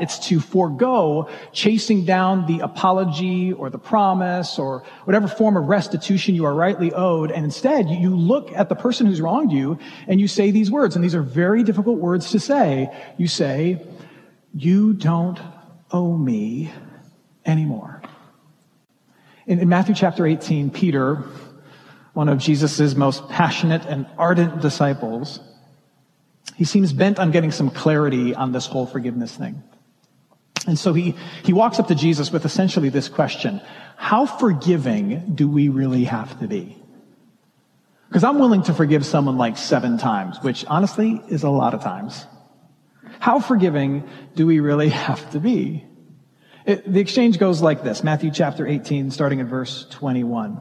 It's to forego chasing down the apology or the promise or whatever form of restitution you are rightly owed. And instead, you look at the person who's wronged you and you say these words. And these are very difficult words to say. You say, you don't owe me anymore. In, in Matthew chapter 18, Peter, one of Jesus' most passionate and ardent disciples, he seems bent on getting some clarity on this whole forgiveness thing. And so he, he walks up to Jesus with essentially this question. How forgiving do we really have to be? Because I'm willing to forgive someone like seven times, which honestly is a lot of times. How forgiving do we really have to be? It, the exchange goes like this. Matthew chapter 18, starting at verse 21.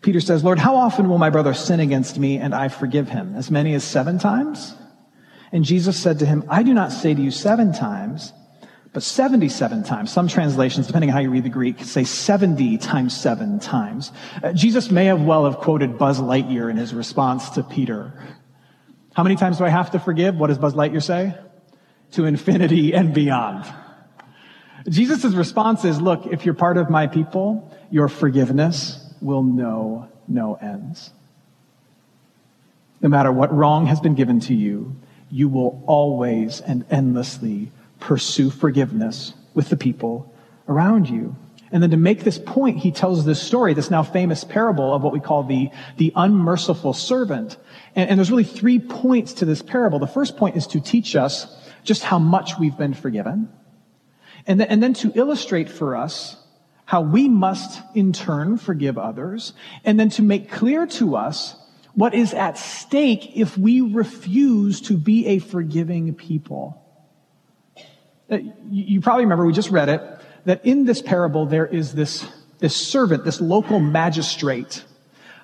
Peter says, Lord, how often will my brother sin against me and I forgive him? As many as seven times? And Jesus said to him, I do not say to you seven times, but 77 times. Some translations, depending on how you read the Greek, say 70 times seven times. Uh, Jesus may have well have quoted Buzz Lightyear in his response to Peter. How many times do I have to forgive? What does Buzz Lightyear say? To infinity and beyond. Jesus' response is, look, if you're part of my people, your forgiveness will know no ends. No matter what wrong has been given to you, you will always and endlessly pursue forgiveness with the people around you. And then to make this point, he tells this story, this now famous parable of what we call the, the unmerciful servant. And, and there's really three points to this parable. The first point is to teach us just how much we've been forgiven. And, and then to illustrate for us how we must in turn forgive others. And then to make clear to us what is at stake if we refuse to be a forgiving people. Uh, you probably remember, we just read it, that in this parable there is this, this servant, this local magistrate,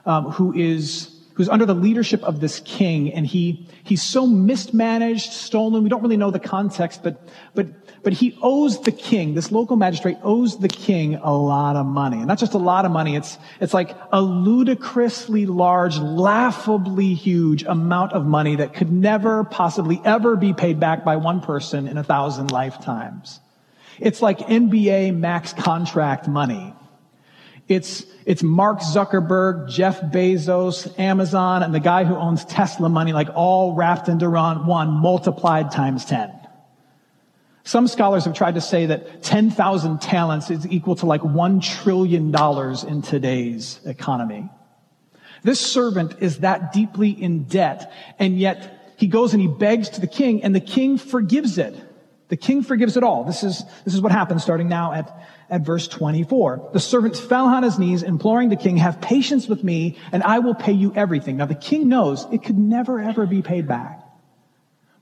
um, who is who's under the leadership of this king, and he he's so mismanaged, stolen. We don't really know the context, but but but he owes the king, this local magistrate owes the king a lot of money. And not just a lot of money, it's, it's like a ludicrously large, laughably huge amount of money that could never possibly ever be paid back by one person in a thousand lifetimes. It's like NBA max contract money. It's, it's Mark Zuckerberg, Jeff Bezos, Amazon, and the guy who owns Tesla money, like all wrapped into one multiplied times 10. Some scholars have tried to say that 10,000 talents is equal to like $1 trillion in today's economy. This servant is that deeply in debt, and yet he goes and he begs to the king, and the king forgives it. The king forgives it all. This is, this is what happens starting now at, at verse 24. The servant fell on his knees, imploring the king, have patience with me, and I will pay you everything. Now the king knows it could never ever be paid back.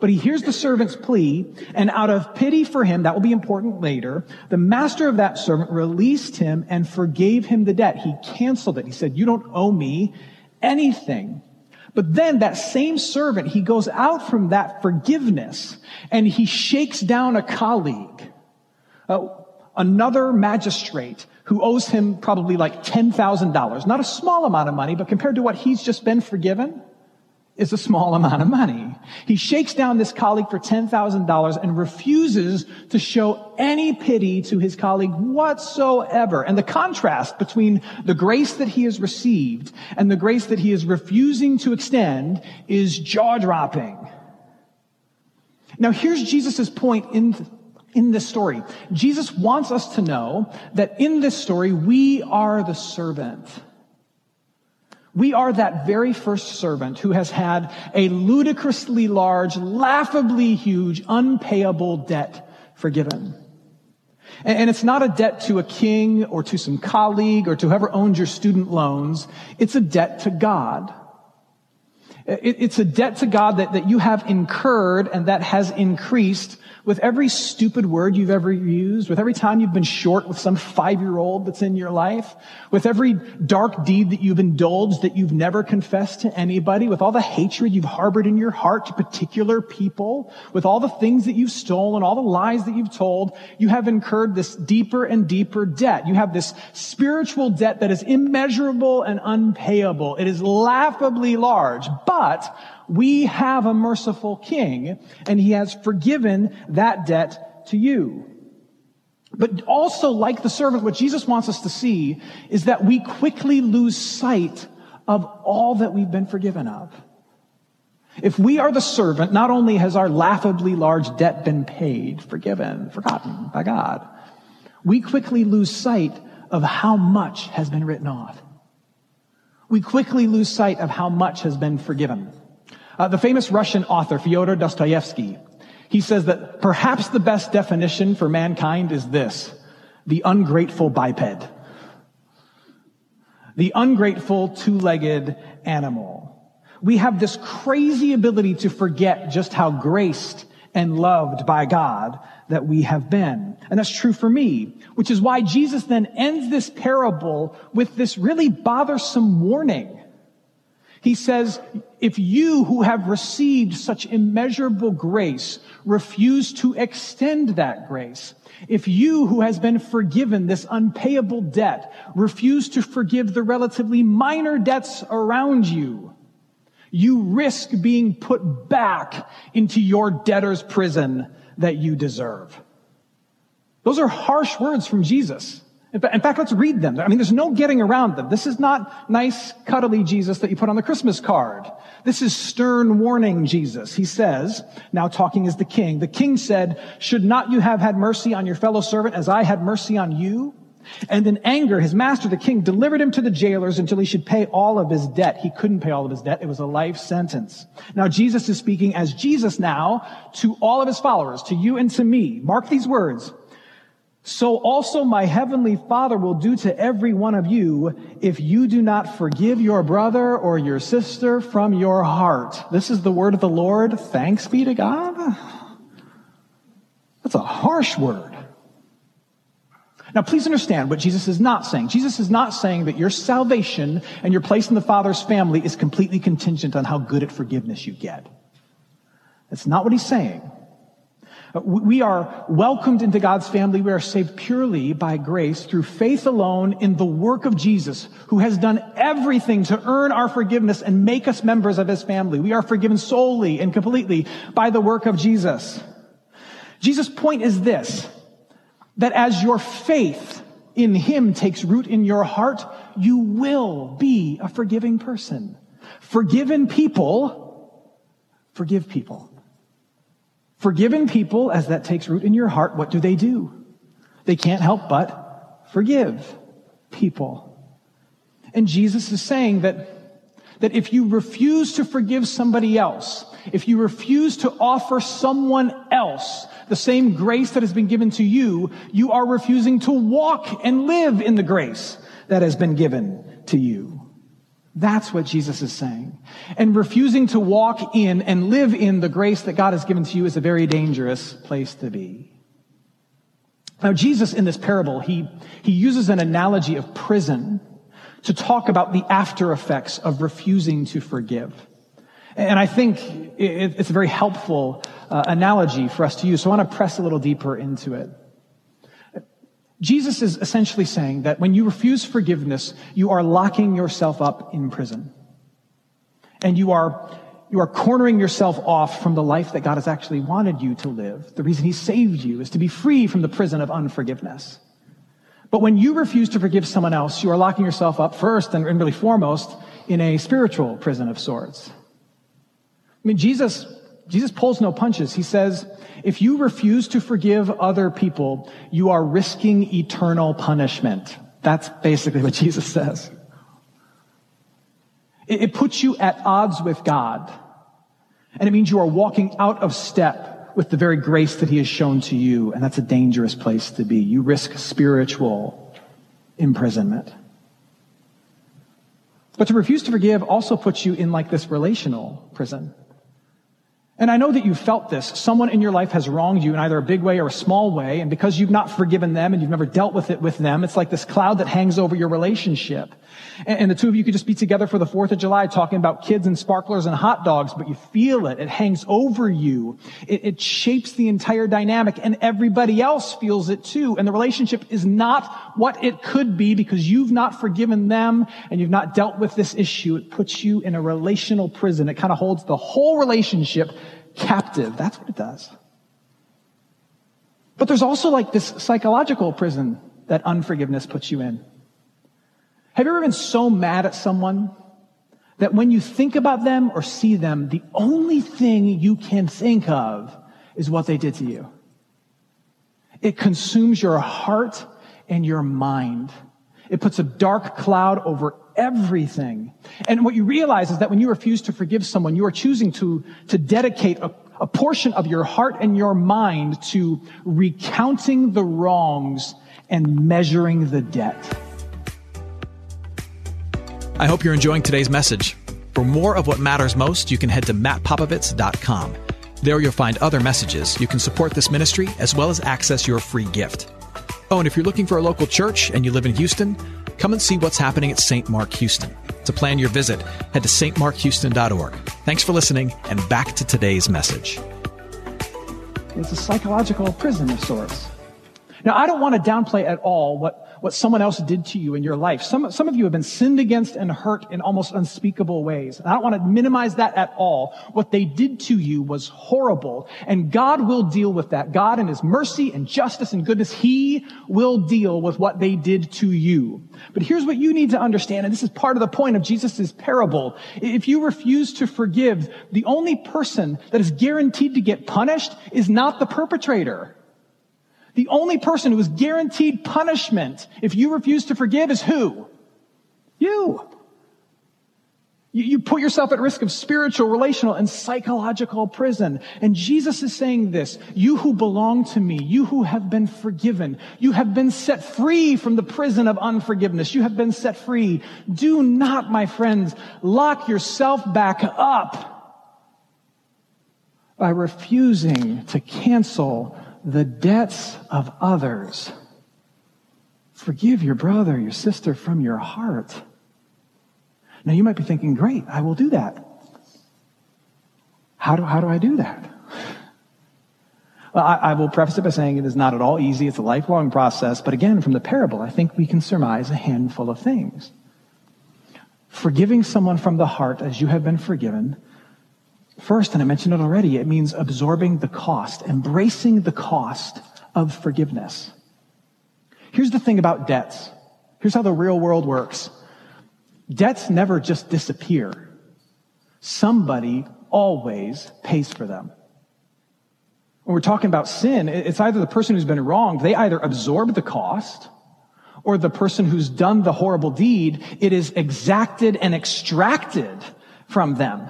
But he hears the servant's plea, and out of pity for him, that will be important later, the master of that servant released him and forgave him the debt. He canceled it. He said, you don't owe me anything. But then that same servant, he goes out from that forgiveness and he shakes down a colleague, uh, another magistrate who owes him probably like $10,000. Not a small amount of money, but compared to what he's just been forgiven, is a small amount of money. He shakes down this colleague for $10,000 and refuses to show any pity to his colleague whatsoever. And the contrast between the grace that he has received and the grace that he is refusing to extend is jaw-dropping. Now here's Jesus' point in, in this story. Jesus wants us to know that in this story, we are the servant. We are that very first servant who has had a ludicrously large, laughably huge, unpayable debt forgiven. And it's not a debt to a king or to some colleague or to whoever owns your student loans. It's a debt to God. It's a debt to God that, that you have incurred and that has increased with every stupid word you've ever used, with every time you've been short with some five-year-old that's in your life, with every dark deed that you've indulged that you've never confessed to anybody, with all the hatred you've harbored in your heart to particular people, with all the things that you've stolen, all the lies that you've told, you have incurred this deeper and deeper debt. You have this spiritual debt that is immeasurable and unpayable. It is laughably large, but we have a merciful king and he has forgiven that debt to you. But also like the servant, what Jesus wants us to see is that we quickly lose sight of all that we've been forgiven of. If we are the servant, not only has our laughably large debt been paid, forgiven, forgotten by God, we quickly lose sight of how much has been written off. We quickly lose sight of how much has been forgiven. Uh, the famous Russian author Fyodor Dostoevsky, he says that perhaps the best definition for mankind is this, the ungrateful biped. The ungrateful two-legged animal. We have this crazy ability to forget just how graced and loved by God that we have been. And that's true for me, which is why Jesus then ends this parable with this really bothersome warning. He says, if you who have received such immeasurable grace refuse to extend that grace, if you who has been forgiven this unpayable debt refuse to forgive the relatively minor debts around you, you risk being put back into your debtor's prison that you deserve. Those are harsh words from Jesus. In fact, let's read them. I mean, there's no getting around them. This is not nice, cuddly Jesus that you put on the Christmas card. This is stern warning Jesus. He says, now talking as the king, the king said, should not you have had mercy on your fellow servant as I had mercy on you? And in anger, his master, the king, delivered him to the jailers until he should pay all of his debt. He couldn't pay all of his debt. It was a life sentence. Now Jesus is speaking as Jesus now to all of his followers, to you and to me. Mark these words so also my heavenly Father will do to every one of you if you do not forgive your brother or your sister from your heart. This is the word of the Lord. Thanks be to God. That's a harsh word. Now, please understand what Jesus is not saying. Jesus is not saying that your salvation and your place in the Father's family is completely contingent on how good at forgiveness you get. That's not what he's saying. Uh, we are welcomed into God's family. We are saved purely by grace through faith alone in the work of Jesus, who has done everything to earn our forgiveness and make us members of his family. We are forgiven solely and completely by the work of Jesus. Jesus' point is this, that as your faith in him takes root in your heart, you will be a forgiving person. Forgiven people forgive people. Forgiven people, as that takes root in your heart, what do they do? They can't help but forgive people. And Jesus is saying that, that if you refuse to forgive somebody else, if you refuse to offer someone else the same grace that has been given to you, you are refusing to walk and live in the grace that has been given to you. That's what Jesus is saying. And refusing to walk in and live in the grace that God has given to you is a very dangerous place to be. Now, Jesus in this parable, he, he uses an analogy of prison to talk about the after effects of refusing to forgive. And I think it's a very helpful uh, analogy for us to use. So I want to press a little deeper into it. Jesus is essentially saying that when you refuse forgiveness, you are locking yourself up in prison. And you are, you are cornering yourself off from the life that God has actually wanted you to live. The reason He saved you is to be free from the prison of unforgiveness. But when you refuse to forgive someone else, you are locking yourself up first and really foremost in a spiritual prison of sorts. I mean, Jesus, Jesus pulls no punches. He says, if you refuse to forgive other people, you are risking eternal punishment. That's basically what Jesus says. It, it puts you at odds with God. And it means you are walking out of step with the very grace that he has shown to you. And that's a dangerous place to be. You risk spiritual imprisonment. But to refuse to forgive also puts you in like this relational prison. And I know that you've felt this. Someone in your life has wronged you in either a big way or a small way. And because you've not forgiven them and you've never dealt with it with them, it's like this cloud that hangs over your relationship. And, the two of you could just be together for the 4th of July talking about kids and sparklers and hot dogs, but you feel it. It hangs over you. It, it shapes the entire dynamic and everybody else feels it too. And the relationship is not what it could be because you've not forgiven them and you've not dealt with this issue. It puts you in a relational prison. It kind of holds the whole relationship captive. That's what it does. But there's also like this psychological prison that unforgiveness puts you in. Have you ever been so mad at someone that when you think about them or see them, the only thing you can think of is what they did to you? It consumes your heart and your mind. It puts a dark cloud over everything. And what you realize is that when you refuse to forgive someone, you are choosing to, to dedicate a, a portion of your heart and your mind to recounting the wrongs and measuring the debt. I hope you're enjoying today's message. For more of what matters most, you can head to mattpopovits.com. There you'll find other messages. You can support this ministry as well as access your free gift. Oh, and if you're looking for a local church and you live in Houston, come and see what's happening at St. Mark Houston. To plan your visit, head to stmarkhouston.org. Thanks for listening, and back to today's message. It's a psychological prison of sorts. Now, I don't want to downplay at all what what someone else did to you in your life. Some, some of you have been sinned against and hurt in almost unspeakable ways. And I don't want to minimize that at all. What they did to you was horrible. And God will deal with that. God in His mercy and justice and goodness, He will deal with what they did to you. But here's what you need to understand, and this is part of the point of Jesus' parable. If you refuse to forgive, the only person that is guaranteed to get punished is not the perpetrator. The only person who is guaranteed punishment if you refuse to forgive is who? You. You, put yourself at risk of spiritual, relational, and psychological prison. And Jesus is saying this, you who belong to me, you who have been forgiven, you have been set free from the prison of unforgiveness. You have been set free. Do not, my friends, lock yourself back up by refusing to cancel the debts of others. Forgive your brother, your sister from your heart. Now you might be thinking, great, I will do that. How do, how do I do that? Well, I, I will preface it by saying it is not at all easy. It's a lifelong process. But again, from the parable, I think we can surmise a handful of things. Forgiving someone from the heart as you have been forgiven First, and I mentioned it already, it means absorbing the cost, embracing the cost of forgiveness. Here's the thing about debts. Here's how the real world works. Debts never just disappear. Somebody always pays for them. When we're talking about sin, it's either the person who's been wronged, they either absorb the cost, or the person who's done the horrible deed, it is exacted and extracted from them.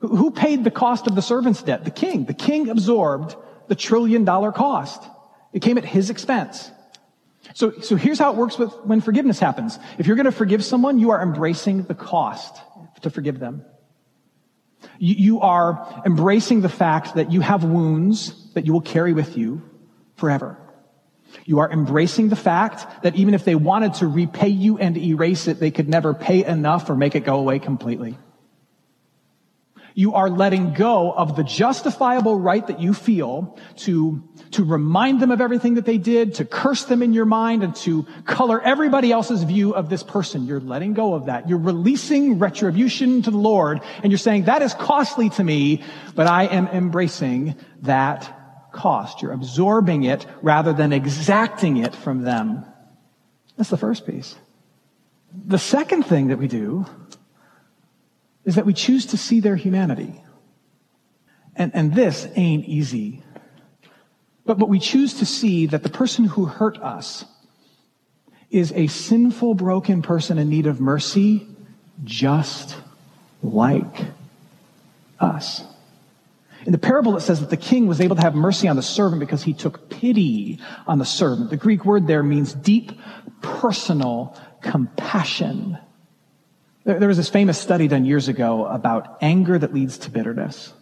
Who paid the cost of the servant's debt? The king. The king absorbed the trillion dollar cost. It came at his expense. So, so here's how it works with when forgiveness happens. If you're going to forgive someone, you are embracing the cost to forgive them. You, you are embracing the fact that you have wounds that you will carry with you forever. You are embracing the fact that even if they wanted to repay you and erase it, they could never pay enough or make it go away completely. You are letting go of the justifiable right that you feel to, to remind them of everything that they did, to curse them in your mind, and to color everybody else's view of this person. You're letting go of that. You're releasing retribution to the Lord, and you're saying, that is costly to me, but I am embracing that cost. You're absorbing it rather than exacting it from them. That's the first piece. The second thing that we do is that we choose to see their humanity. And, and this ain't easy. But, but we choose to see that the person who hurt us is a sinful, broken person in need of mercy just like us. In the parable, it says that the king was able to have mercy on the servant because he took pity on the servant. The Greek word there means deep personal compassion. There, was this famous study done years ago about anger that leads to bitterness.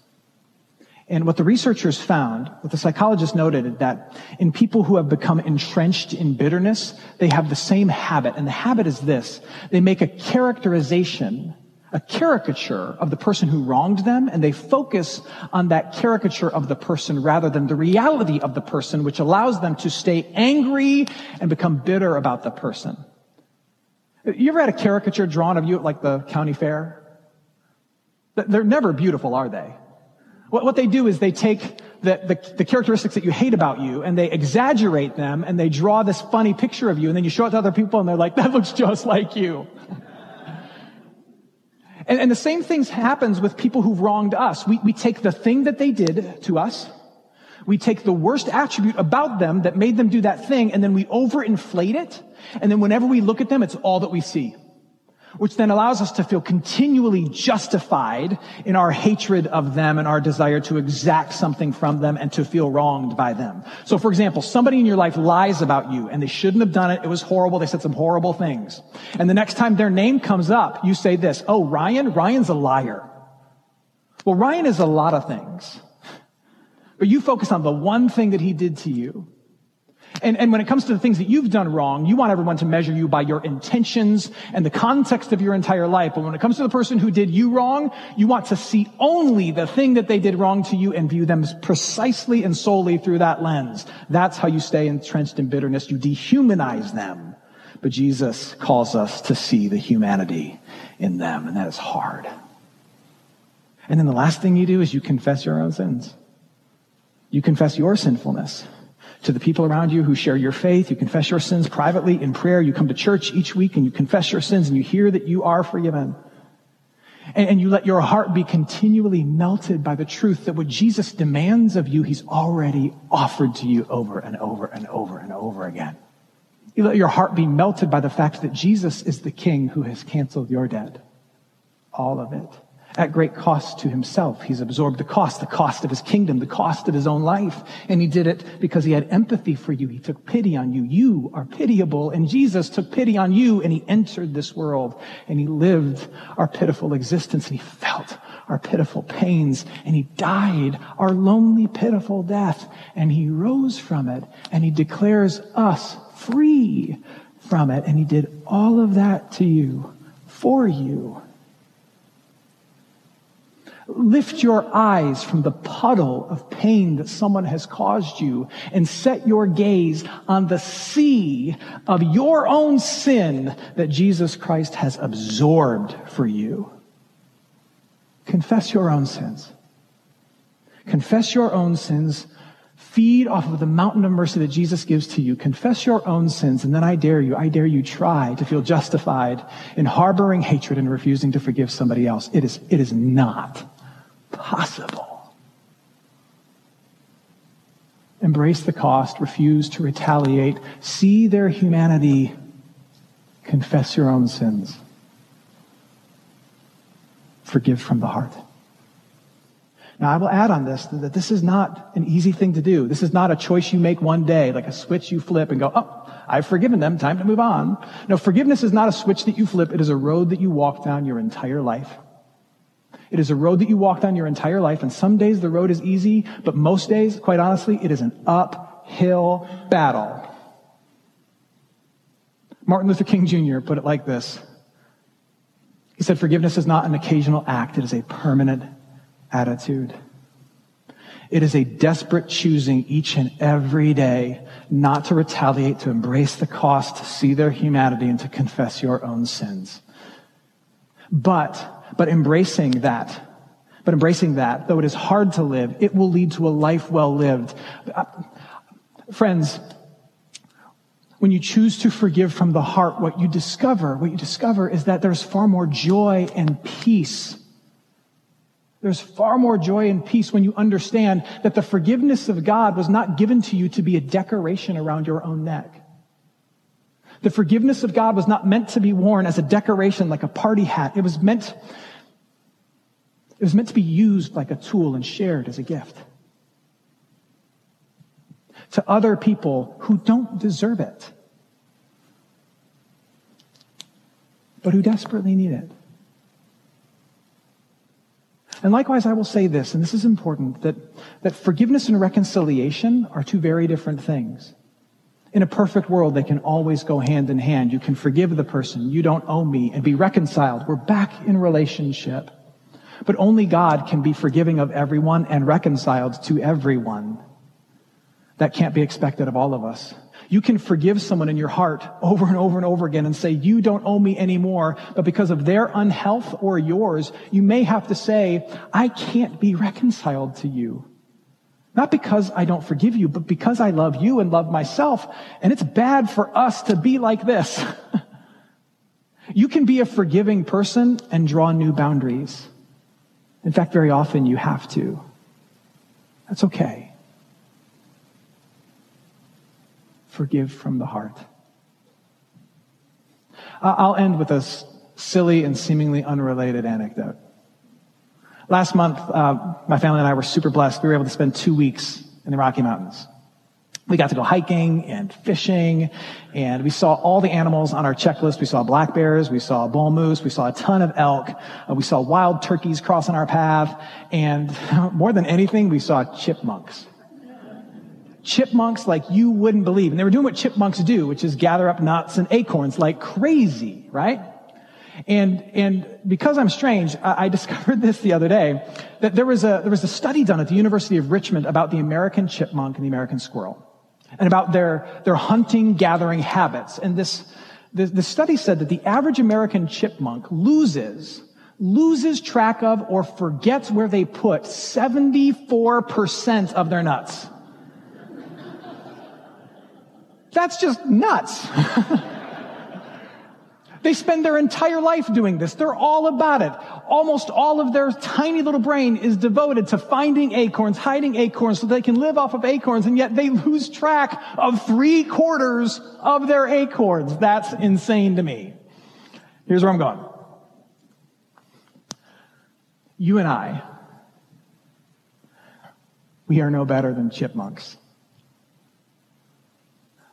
And what the researchers found, what the psychologists noted, that in people who have become entrenched in bitterness, they have the same habit. And the habit is this. They make a characterization, a caricature of the person who wronged them, and they focus on that caricature of the person rather than the reality of the person, which allows them to stay angry and become bitter about the person. You ever had a caricature drawn of you at like the county fair? They're never beautiful, are they? What, what they do is they take the, the, the, characteristics that you hate about you and they exaggerate them and they draw this funny picture of you and then you show it to other people and they're like, that looks just like you. and, and, the same thing happens with people who've wronged us. We, we take the thing that they did to us, we take the worst attribute about them that made them do that thing and then we overinflate it. And then whenever we look at them, it's all that we see which then allows us to feel continually justified in our hatred of them and our desire to exact something from them and to feel wronged by them. So for example, somebody in your life lies about you and they shouldn't have done it. It was horrible. They said some horrible things. And the next time their name comes up, you say this, oh, Ryan, Ryan's a liar. Well, Ryan is a lot of things. But you focus on the one thing that he did to you. And, and when it comes to the things that you've done wrong, you want everyone to measure you by your intentions and the context of your entire life. But when it comes to the person who did you wrong, you want to see only the thing that they did wrong to you and view them precisely and solely through that lens. That's how you stay entrenched in bitterness. You dehumanize them. But Jesus calls us to see the humanity in them, and that is hard. And then the last thing you do is you confess your own sins. You confess your sinfulness to the people around you who share your faith. You confess your sins privately in prayer. You come to church each week and you confess your sins and you hear that you are forgiven. And, and you let your heart be continually melted by the truth that what Jesus demands of you, he's already offered to you over and over and over and over again. You let your heart be melted by the fact that Jesus is the king who has canceled your debt. All of it at great cost to himself. He's absorbed the cost, the cost of his kingdom, the cost of his own life. And he did it because he had empathy for you. He took pity on you. You are pitiable. And Jesus took pity on you and he entered this world and he lived our pitiful existence and he felt our pitiful pains and he died our lonely, pitiful death and he rose from it and he declares us free from it. And he did all of that to you, for you Lift your eyes from the puddle of pain that someone has caused you and set your gaze on the sea of your own sin that Jesus Christ has absorbed for you. Confess your own sins. Confess your own sins. Feed off of the mountain of mercy that Jesus gives to you. Confess your own sins. And then I dare you, I dare you try to feel justified in harboring hatred and refusing to forgive somebody else. It is, it is not possible. Embrace the cost, refuse to retaliate, see their humanity, confess your own sins, forgive from the heart. Now, I will add on this that this is not an easy thing to do. This is not a choice you make one day, like a switch you flip and go, oh, I've forgiven them, time to move on. No, forgiveness is not a switch that you flip. It is a road that you walk down your entire life. It is a road that you walked on your entire life, and some days the road is easy, but most days, quite honestly, it is an uphill battle. Martin Luther King Jr. put it like this. He said, forgiveness is not an occasional act. It is a permanent attitude. It is a desperate choosing each and every day not to retaliate, to embrace the cost, to see their humanity, and to confess your own sins. But but embracing that, but embracing that, though it is hard to live, it will lead to a life well lived. Uh, friends, when you choose to forgive from the heart, what you discover, what you discover is that there's far more joy and peace. There's far more joy and peace when you understand that the forgiveness of God was not given to you to be a decoration around your own neck. The forgiveness of God was not meant to be worn as a decoration like a party hat. It was meant, it was meant to be used like a tool and shared as a gift to other people who don't deserve it, but who desperately need it. And likewise, I will say this, and this is important, that, that forgiveness and reconciliation are two very different things. In a perfect world, they can always go hand in hand. You can forgive the person, you don't owe me, and be reconciled. We're back in relationship. But only God can be forgiving of everyone and reconciled to everyone. That can't be expected of all of us. You can forgive someone in your heart over and over and over again and say, you don't owe me anymore. But because of their unhealth or yours, you may have to say, I can't be reconciled to you. Not because I don't forgive you, but because I love you and love myself. And it's bad for us to be like this. you can be a forgiving person and draw new boundaries. In fact, very often you have to. That's okay. forgive from the heart. I'll end with a silly and seemingly unrelated anecdote. Last month, uh, my family and I were super blessed. We were able to spend two weeks in the Rocky Mountains. We got to go hiking and fishing, and we saw all the animals on our checklist. We saw black bears, we saw bull moose, we saw a ton of elk, uh, we saw wild turkeys crossing our path, and more than anything, we saw chipmunks chipmunks like you wouldn't believe. And they were doing what chipmunks do, which is gather up nuts and acorns like crazy, right? And, and because I'm strange, I, I discovered this the other day, that there was a, there was a study done at the University of Richmond about the American chipmunk and the American squirrel and about their, their hunting gathering habits. And this, the, the study said that the average American chipmunk loses loses track of or forgets where they put 74% of their nuts. That's just nuts. they spend their entire life doing this. They're all about it. Almost all of their tiny little brain is devoted to finding acorns, hiding acorns so they can live off of acorns, and yet they lose track of three quarters of their acorns. That's insane to me. Here's where I'm going. You and I, we are no better than chipmunks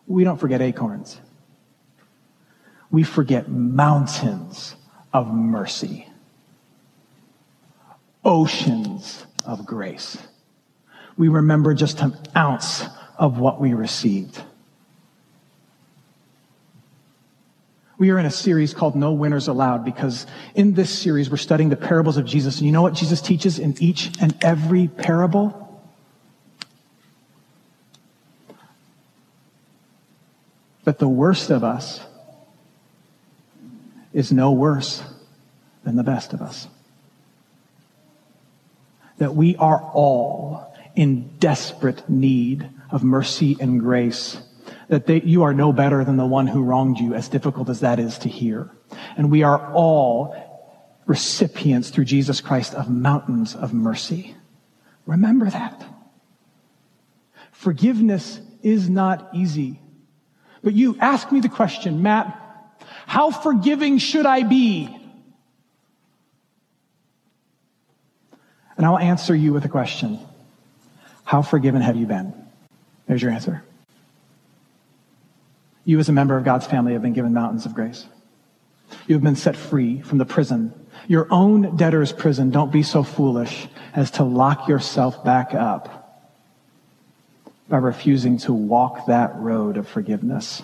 we don't forget acorns. We forget mountains of mercy, oceans of grace. We remember just an ounce of what we received. We are in a series called No Winners Allowed because in this series we're studying the parables of Jesus. And you know what Jesus teaches in each and every parable? That the worst of us is no worse than the best of us. That we are all in desperate need of mercy and grace. That they, you are no better than the one who wronged you, as difficult as that is to hear. And we are all recipients through Jesus Christ of mountains of mercy. Remember that. Forgiveness is not easy. But you ask me the question, Matt, how forgiving should I be? And I'll answer you with a question. How forgiven have you been? There's your answer. You, as a member of God's family, have been given mountains of grace. You have been set free from the prison, your own debtor's prison. Don't be so foolish as to lock yourself back up by refusing to walk that road of forgiveness.